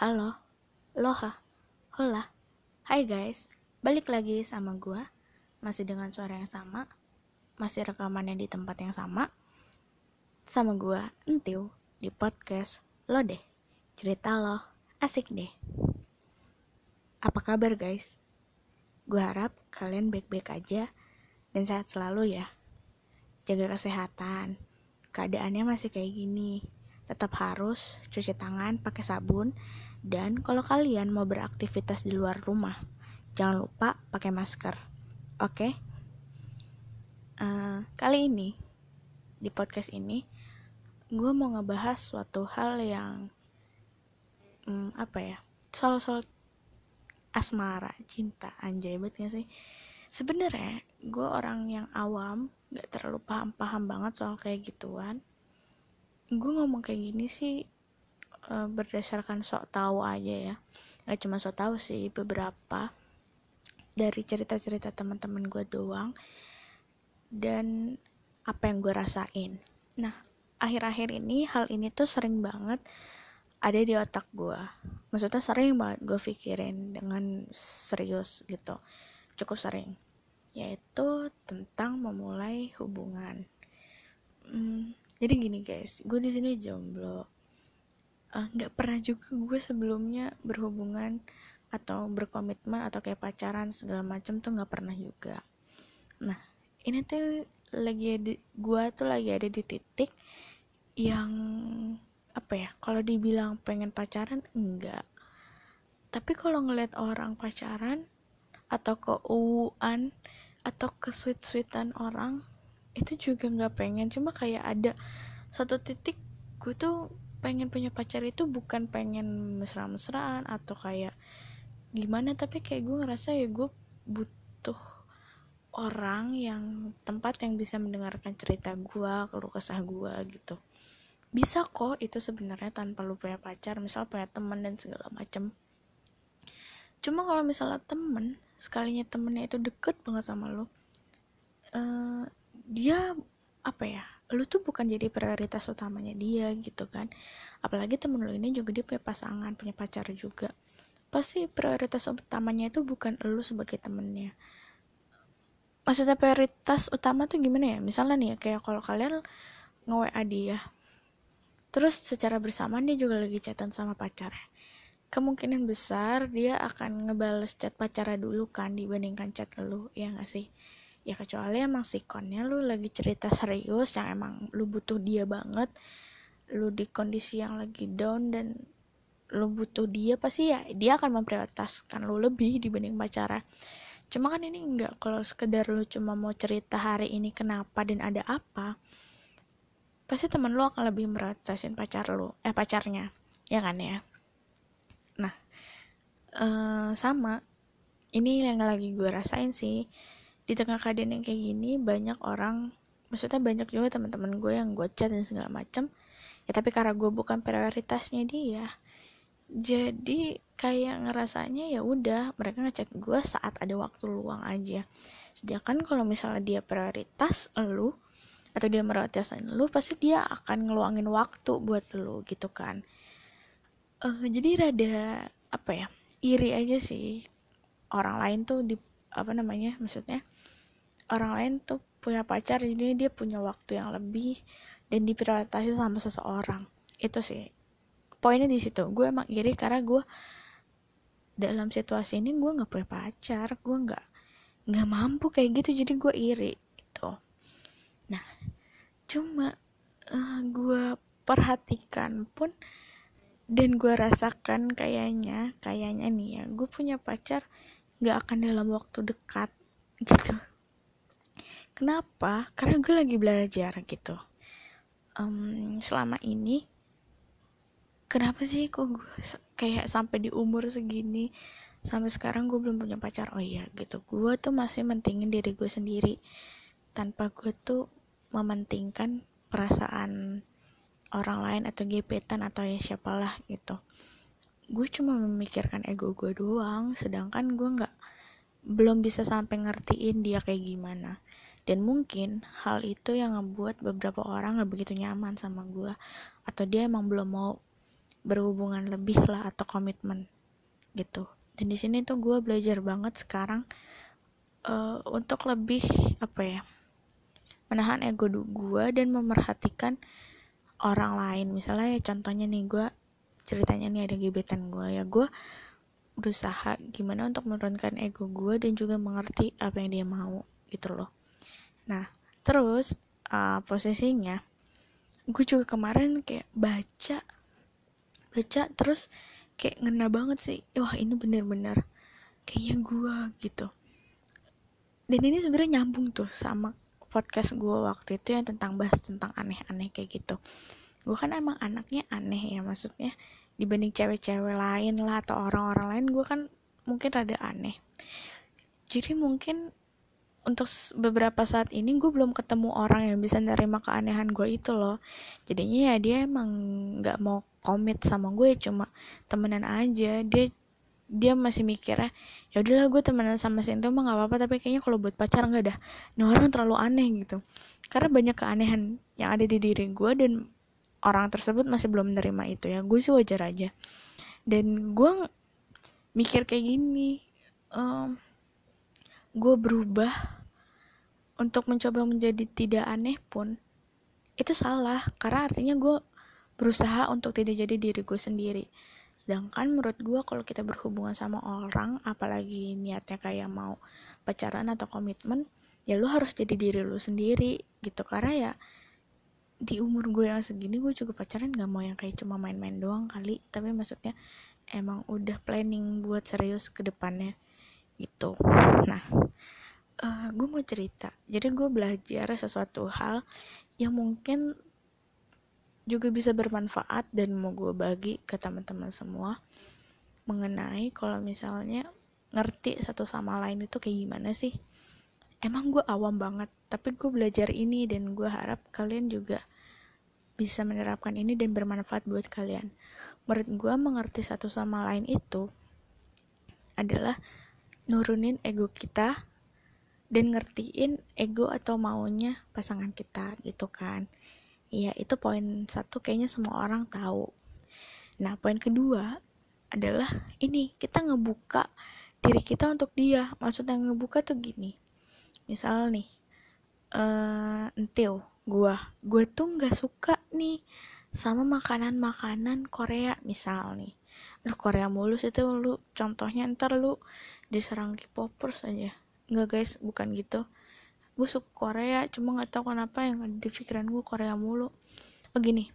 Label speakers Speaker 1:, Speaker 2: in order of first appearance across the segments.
Speaker 1: Halo, loha, hola, hai guys, balik lagi sama gua, masih dengan suara yang sama, masih rekamannya di tempat yang sama, sama gua, Entiu, di podcast Lo deh, cerita lo, asik deh. Apa kabar guys? Gua harap kalian baik-baik aja dan sehat selalu ya. Jaga kesehatan, keadaannya masih kayak gini tetap harus cuci tangan pakai sabun dan kalau kalian mau beraktivitas di luar rumah jangan lupa pakai masker. Oke? Okay? uh, eh, kali ini di podcast ini gue mau ngebahas suatu hal yang um, apa ya soal soal asmara cinta anjay banget sih? Sebenarnya gue orang yang awam gak terlalu paham paham banget soal kayak gituan gue ngomong kayak gini sih uh, berdasarkan sok tahu aja ya. Gak cuma sok tahu sih beberapa dari cerita-cerita teman-teman gue doang dan apa yang gue rasain. Nah akhir-akhir ini hal ini tuh sering banget ada di otak gue maksudnya sering banget gue pikirin dengan serius gitu. Cukup sering. Yaitu tentang memulai hubungan. Hmm, jadi gini guys. Gue di sini jomblo. Ah, nggak uh, pernah juga gue sebelumnya berhubungan atau berkomitmen atau kayak pacaran segala macam tuh nggak pernah juga. Nah ini tuh lagi di gue tuh lagi ada di titik yang apa ya kalau dibilang pengen pacaran enggak tapi kalau ngeliat orang pacaran atau ke uuan atau ke sweet sweetan orang itu juga nggak pengen cuma kayak ada satu titik gue tuh pengen punya pacar itu bukan pengen mesra-mesraan atau kayak gimana tapi kayak gue ngerasa ya gue butuh orang yang tempat yang bisa mendengarkan cerita gue keluh kesah gue gitu. Bisa kok itu sebenarnya tanpa lu punya pacar misal punya teman dan segala macem. Cuma kalau misalnya temen sekalinya temennya itu deket banget sama lu uh, dia apa ya lu tuh bukan jadi prioritas utamanya dia gitu kan. Apalagi temen lu ini juga dia punya pasangan punya pacar juga. Pasti prioritas utamanya itu bukan lu sebagai temennya. Maksudnya prioritas utama tuh gimana ya? Misalnya nih ya kayak kalau kalian nge-WA dia terus secara bersamaan dia juga lagi chatan sama pacarnya. Kemungkinan besar dia akan ngebales chat pacarnya dulu kan dibandingkan chat lu ya gak sih ya kecuali emang sikonnya lu lagi cerita serius yang emang lu butuh dia banget lu di kondisi yang lagi down dan lu butuh dia pasti ya dia akan memprioritaskan lu lebih dibanding pacara. Cuma kan ini enggak kalau sekedar lu cuma mau cerita hari ini kenapa dan ada apa pasti temen lu akan lebih memprioritaskan pacar lu eh pacarnya ya kan ya? Nah uh, sama ini yang lagi gue rasain sih di tengah keadaan yang kayak gini banyak orang maksudnya banyak juga teman-teman gue yang gue chat dan segala macam ya tapi karena gue bukan prioritasnya dia jadi kayak ngerasanya ya udah mereka ngechat gue saat ada waktu luang aja. Sedangkan kalau misalnya dia prioritas lu atau dia prioritasin lu pasti dia akan ngeluangin waktu buat lu gitu kan. Uh, jadi rada apa ya iri aja sih. Orang lain tuh di apa namanya maksudnya orang lain tuh punya pacar jadi dia punya waktu yang lebih dan diprioritaskan sama seseorang. Itu sih. Poinnya di situ. Gue emang iri karena gue dalam situasi ini gue nggak punya pacar gue nggak nggak mampu kayak gitu jadi gue iri itu nah cuma uh, gue perhatikan pun dan gue rasakan kayaknya kayaknya nih ya gue punya pacar nggak akan dalam waktu dekat gitu Kenapa? Karena gue lagi belajar gitu. Um, selama ini, kenapa sih kok gue kayak sampai di umur segini, sampai sekarang gue belum punya pacar? Oh iya gitu. Gue tuh masih mentingin diri gue sendiri, tanpa gue tuh mementingkan perasaan orang lain atau gebetan atau ya siapalah gitu. Gue cuma memikirkan ego gue doang, sedangkan gue nggak belum bisa sampai ngertiin dia kayak gimana dan mungkin hal itu yang ngebuat beberapa orang gak begitu nyaman sama gue atau dia emang belum mau berhubungan lebih lah atau komitmen gitu. Dan di sini tuh gue belajar banget sekarang uh, untuk lebih apa ya menahan ego gue dan memerhatikan orang lain. Misalnya ya contohnya nih gue ceritanya nih ada gebetan gue ya gue berusaha gimana untuk menurunkan ego gue dan juga mengerti apa yang dia mau gitu loh nah terus uh, posisinya gue juga kemarin kayak baca baca terus kayak ngena banget sih. Wah ini bener-bener kayaknya gue gitu. Dan ini sebenarnya nyambung tuh sama podcast gue waktu itu yang tentang bahas tentang aneh-aneh kayak gitu. Gue kan emang anaknya aneh ya maksudnya dibanding cewek-cewek lain lah atau orang-orang lain gue kan mungkin rada aneh. Jadi mungkin untuk beberapa saat ini gue belum ketemu orang yang bisa nerima keanehan gue itu loh. Jadinya ya dia emang nggak mau komit sama gue cuma temenan aja. Dia dia masih mikirnya ya udahlah gue temenan sama si itu mah gak apa-apa tapi kayaknya kalau buat pacar nggak dah. Ini orang terlalu aneh gitu. Karena banyak keanehan yang ada di diri gue dan orang tersebut masih belum menerima itu ya. Gue sih wajar aja. Dan gue mikir kayak gini um, gue berubah untuk mencoba menjadi tidak aneh pun itu salah. Karena artinya gue berusaha untuk tidak jadi diri gue sendiri. Sedangkan menurut gue kalau kita berhubungan sama orang apalagi niatnya kayak mau pacaran atau komitmen ya lu harus jadi diri lu sendiri gitu. Karena ya di umur gue yang segini gue juga pacaran gak mau yang kayak cuma main-main doang kali. Tapi maksudnya emang udah planning buat serius ke depannya gitu. Nah uh, gue mau cerita. Jadi gue belajar sesuatu hal yang mungkin juga bisa bermanfaat dan mau gue bagi ke teman-teman semua mengenai kalau misalnya ngerti satu sama lain itu kayak gimana sih. Emang gue awam banget tapi gue belajar ini dan gue harap kalian juga bisa menerapkan ini dan bermanfaat buat kalian. Menurut gue mengerti satu sama lain itu adalah nurunin ego kita dan ngertiin ego atau maunya pasangan kita gitu kan Iya, itu poin satu kayaknya semua orang tahu. Nah, poin kedua adalah ini, kita ngebuka diri kita untuk dia. Maksudnya ngebuka tuh gini. Misal nih, uh, entil, gua, gua tuh nggak suka nih sama makanan-makanan Korea misal nih. Lu Korea mulus itu lu contohnya ntar lu diserang K-popers aja. Enggak guys, bukan gitu. Gue suka Korea cuma nggak tahu kenapa yang ada di pikiran gue Korea mulu. Oh gini.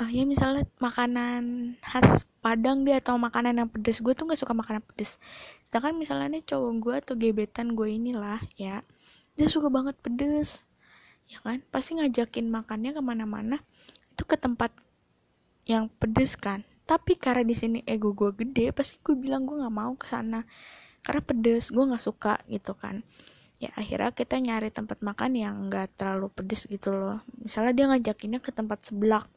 Speaker 1: Uh, ya misalnya makanan khas Padang dia atau makanan yang pedes. Gue tuh nggak suka makanan pedes. Sedangkan misalnya nih cowok gue atau gebetan gue inilah ya dia suka banget pedes ya kan? Pasti ngajakin makannya ke mana-mana. Itu ke tempat yang pedes kan tapi karena di sini ego gue gede pasti gue bilang gue nggak mau ke sana. Karena pedes gue nggak suka gitu kan. Ya akhirnya kita nyari tempat makan yang nggak terlalu pedes gitu loh. Misalnya dia ngajakinnya ke tempat seblak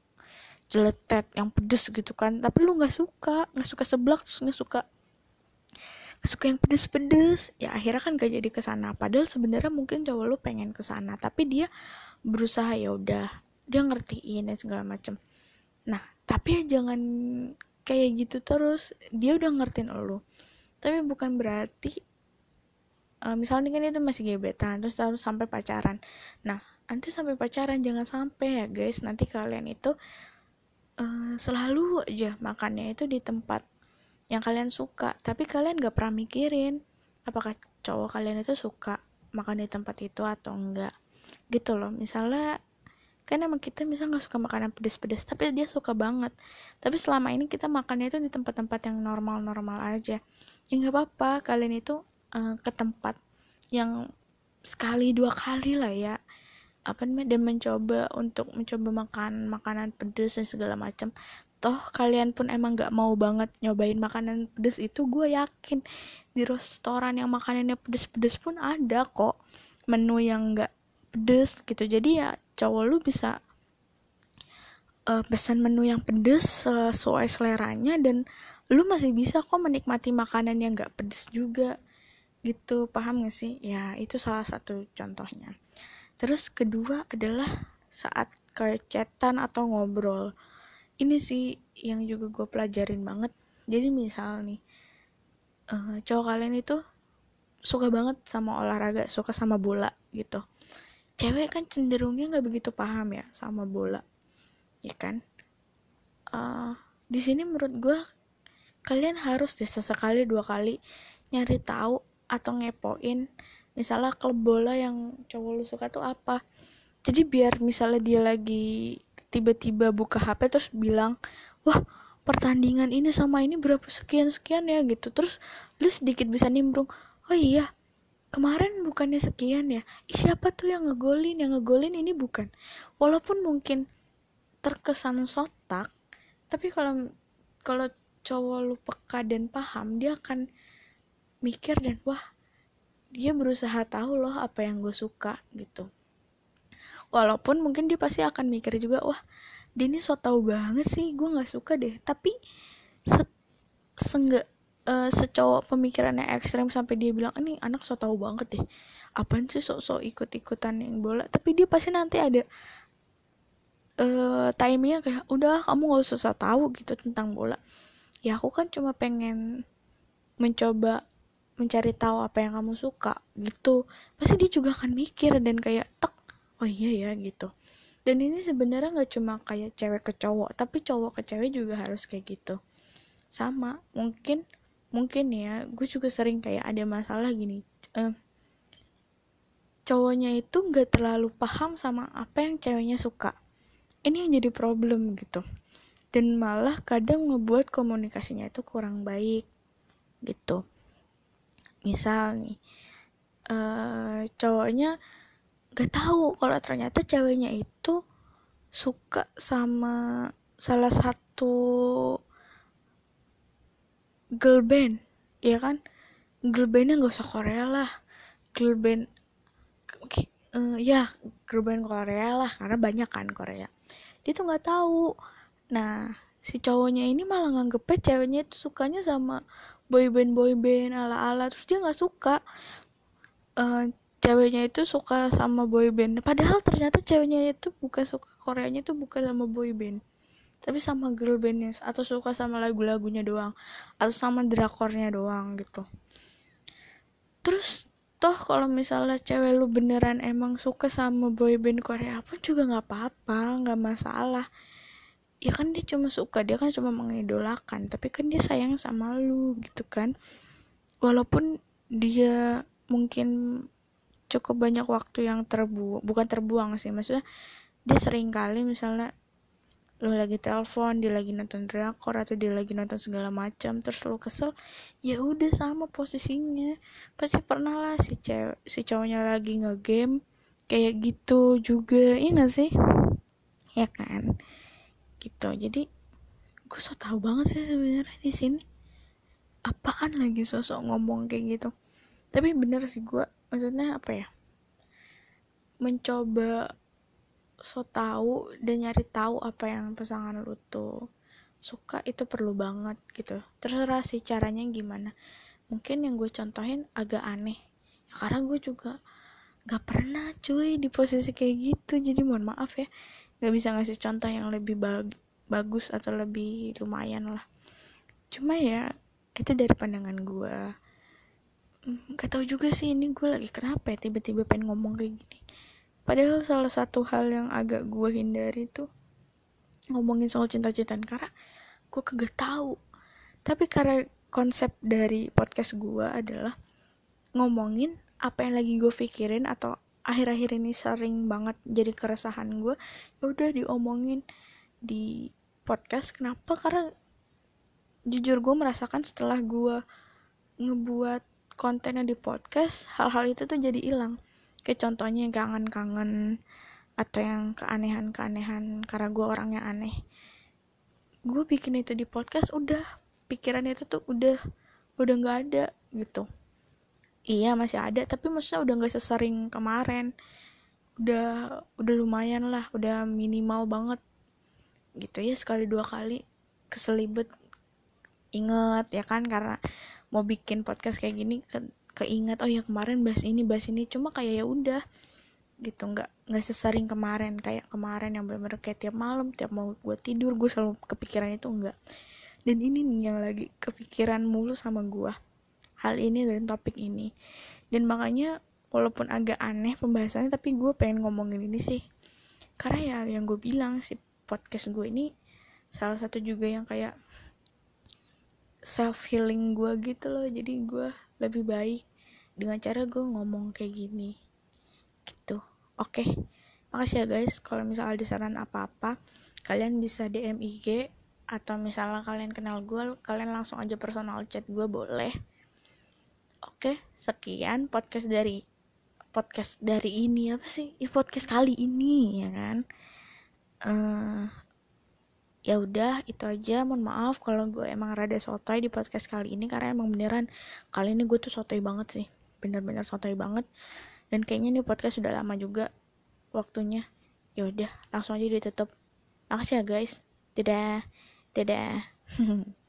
Speaker 1: jeletet yang pedes gitu kan. Tapi lu nggak suka nggak suka seblak terus nggak suka nggak suka yang pedes-pedes. Ya akhirnya kan gak jadi ke sana padahal sebenarnya mungkin cowok lu pengen ke sana tapi dia berusaha ya udah dia ngertiin dan segala macem. Nah tapi ya jangan kayak gitu terus. Dia udah ngertiin lu tapi bukan berarti uh, misalnya kan itu masih gebetan terus terus sampai pacaran. Nah nanti sampai pacaran jangan sampai ya guys. Nanti kalian itu uh, selalu aja makannya itu di tempat yang kalian suka. Tapi kalian gak pernah mikirin apakah cowok kalian itu suka makan di tempat itu atau enggak gitu loh. Misalnya kan emang kita misalnya nggak suka makanan pedes-pedes tapi dia suka banget. Tapi selama ini kita makannya itu di tempat-tempat yang normal-normal aja. Ya nggak apa-apa kalian itu uh, ke tempat yang sekali dua kali lah ya. Apa namanya? Dan mencoba untuk mencoba makan makanan pedas dan segala macam. Toh kalian pun emang nggak mau banget nyobain makanan pedas itu gue yakin. Di restoran yang makanannya pedas-pedas pun ada kok. Menu yang nggak pedas gitu. Jadi ya cowok lu bisa uh, pesan menu yang pedas sesuai seleranya dan lu masih bisa kok menikmati makanan yang nggak pedas juga. Gitu paham gak sih? Ya itu salah satu contohnya. Terus kedua adalah saat chatan atau ngobrol. Ini sih yang juga gue pelajarin banget. Jadi misal nih uh, cowok kalian itu suka banget sama olahraga suka sama bola gitu cewek kan cenderungnya nggak begitu paham ya sama bola ya kan? Uh, di sini menurut gue kalian harus deh sesekali dua kali nyari tahu atau ngepoin misalnya klub bola yang cowok lu suka tuh apa. Jadi biar misalnya dia lagi tiba-tiba buka HP terus bilang wah pertandingan ini sama ini berapa sekian sekian ya gitu. Terus lu sedikit bisa nimbrung oh iya kemarin bukannya sekian ya? Ih, siapa tuh yang ngegolin? Yang ngegolin ini bukan. Walaupun mungkin terkesan sotak tapi kalau kalau cowok lu peka dan paham dia akan mikir dan wah dia berusaha tahu loh apa yang gue suka gitu. Walaupun mungkin dia pasti akan mikir juga wah dia ini so tau banget sih gue nggak suka deh. Tapi se seenggak uh, secowok pemikirannya ekstrem sampai dia bilang ini anak so tau banget deh. Apaan sih sok-sok ikut-ikutan yang bola? Tapi dia pasti nanti ada uh, timingnya kayak udah kamu gak usah so tahu gitu tentang bola. Ya aku kan cuma pengen mencoba mencari tahu apa yang kamu suka gitu. Pasti dia juga akan mikir dan kayak tek oh iya ya gitu. Dan ini sebenarnya nggak cuma kayak cewek ke cowok tapi cowok ke cewek juga harus kayak gitu. Sama mungkin mungkin ya gue juga sering kayak ada masalah gini uh, cowoknya itu nggak terlalu paham sama apa yang ceweknya suka. Ini yang jadi problem gitu. Dan malah kadang ngebuat komunikasinya itu kurang baik gitu. Misal nih uh, cowoknya gak tahu kalau ternyata ceweknya itu suka sama salah satu girl band ya kan? Girl bandnya gak usah Korea lah. Girl band uh, ya girl band Korea lah karena banyak kan Korea. Dia tuh nggak tahu. Nah si cowoknya ini malah nganggepnya ceweknya itu sukanya sama boyband boyband ala ala terus dia nggak suka. Uh, ceweknya itu suka sama boy band. Padahal ternyata ceweknya itu bukan suka Koreanya itu bukan sama boy band tapi sama girl bandnya atau suka sama lagu-lagunya doang atau sama drakornya doang gitu. Terus toh kalau misalnya cewek lu beneran emang suka sama boy band Korea pun juga nggak apa-apa nggak masalah. Ya kan dia cuma suka dia kan cuma mengidolakan tapi kan dia sayang sama lu gitu kan. Walaupun dia mungkin cukup banyak waktu yang terbuang bukan terbuang sih maksudnya dia sering kali misalnya lu lagi telepon dia lagi nonton drakor atau dia lagi nonton segala macam terus lu kesel ya udah sama posisinya. Pasti pernah lah si cewek si cowoknya lagi ngegame kayak gitu juga iya gak sih? Ya kan? Gitu jadi gue so tau banget sih sebenarnya di sini. Apaan lagi sosok ngomong kayak gitu? Tapi bener sih gue maksudnya apa ya? Mencoba so tahu dan nyari tahu apa yang pasangan lu tuh suka itu perlu banget gitu. Terserah sih caranya gimana. Mungkin yang gue contohin agak aneh. Ya, karena gue juga gak pernah cuy di posisi kayak gitu. Jadi mohon maaf ya. Gak bisa ngasih contoh yang lebih bag bagus atau lebih lumayan lah. Cuma ya itu dari pandangan gue. Gak tau juga sih ini gue lagi kenapa ya tiba-tiba pengen ngomong kayak gini padahal salah satu hal yang agak gue hindari tuh ngomongin soal cinta-cintaan karena gue kagak tahu. Tapi karena konsep dari podcast gue adalah ngomongin apa yang lagi gue pikirin atau akhir-akhir ini sering banget jadi keresahan gue ya udah diomongin di podcast. Kenapa? Karena jujur gue merasakan setelah gue ngebuat kontennya di podcast hal-hal itu tuh jadi hilang kayak contohnya kangen-kangen atau yang keanehan-keanehan karena gue orangnya aneh. Gue bikin itu di podcast udah. Pikiran itu tuh udah udah nggak ada gitu. Iya masih ada tapi maksudnya udah nggak sesering kemarin. Udah udah lumayan lah udah minimal banget. Gitu ya sekali dua kali. Keselibet inget ya kan? Karena mau bikin podcast kayak gini ke keinget oh ya kemarin bahas ini bahas ini. Cuma kayak ya udah gitu. Nggak nggak sesering kemarin. Kayak kemarin yang bener-bener kayak tiap malam tiap mau gue tidur gue selalu kepikiran itu enggak dan ini nih yang lagi kepikiran mulu sama gue hal ini dan topik ini. Dan makanya walaupun agak aneh pembahasannya tapi gue pengen ngomongin ini sih. Karena ya yang gue bilang si podcast gue ini salah satu juga yang kayak self healing gue gitu loh. Jadi gue lebih baik dengan cara gue ngomong kayak gini. Gitu. Oke. Okay. makasih ya guys. Kalau misalnya ada saran apa-apa kalian bisa DM IG atau misalnya kalian kenal gue kalian langsung aja personal chat gue boleh. Oke. Okay, sekian podcast dari podcast dari ini apa sih? Podcast kali ini ya kan? Uh, ya udah itu aja. Mohon maaf kalau gue emang rada sotoy di podcast kali ini karena emang beneran kali ini gue tuh sotoy banget sih. Bener-bener sotoy banget. Dan kayaknya nih podcast sudah lama juga waktunya. Ya udah langsung aja ditutup. Makasih ya guys. Dadah. Dadah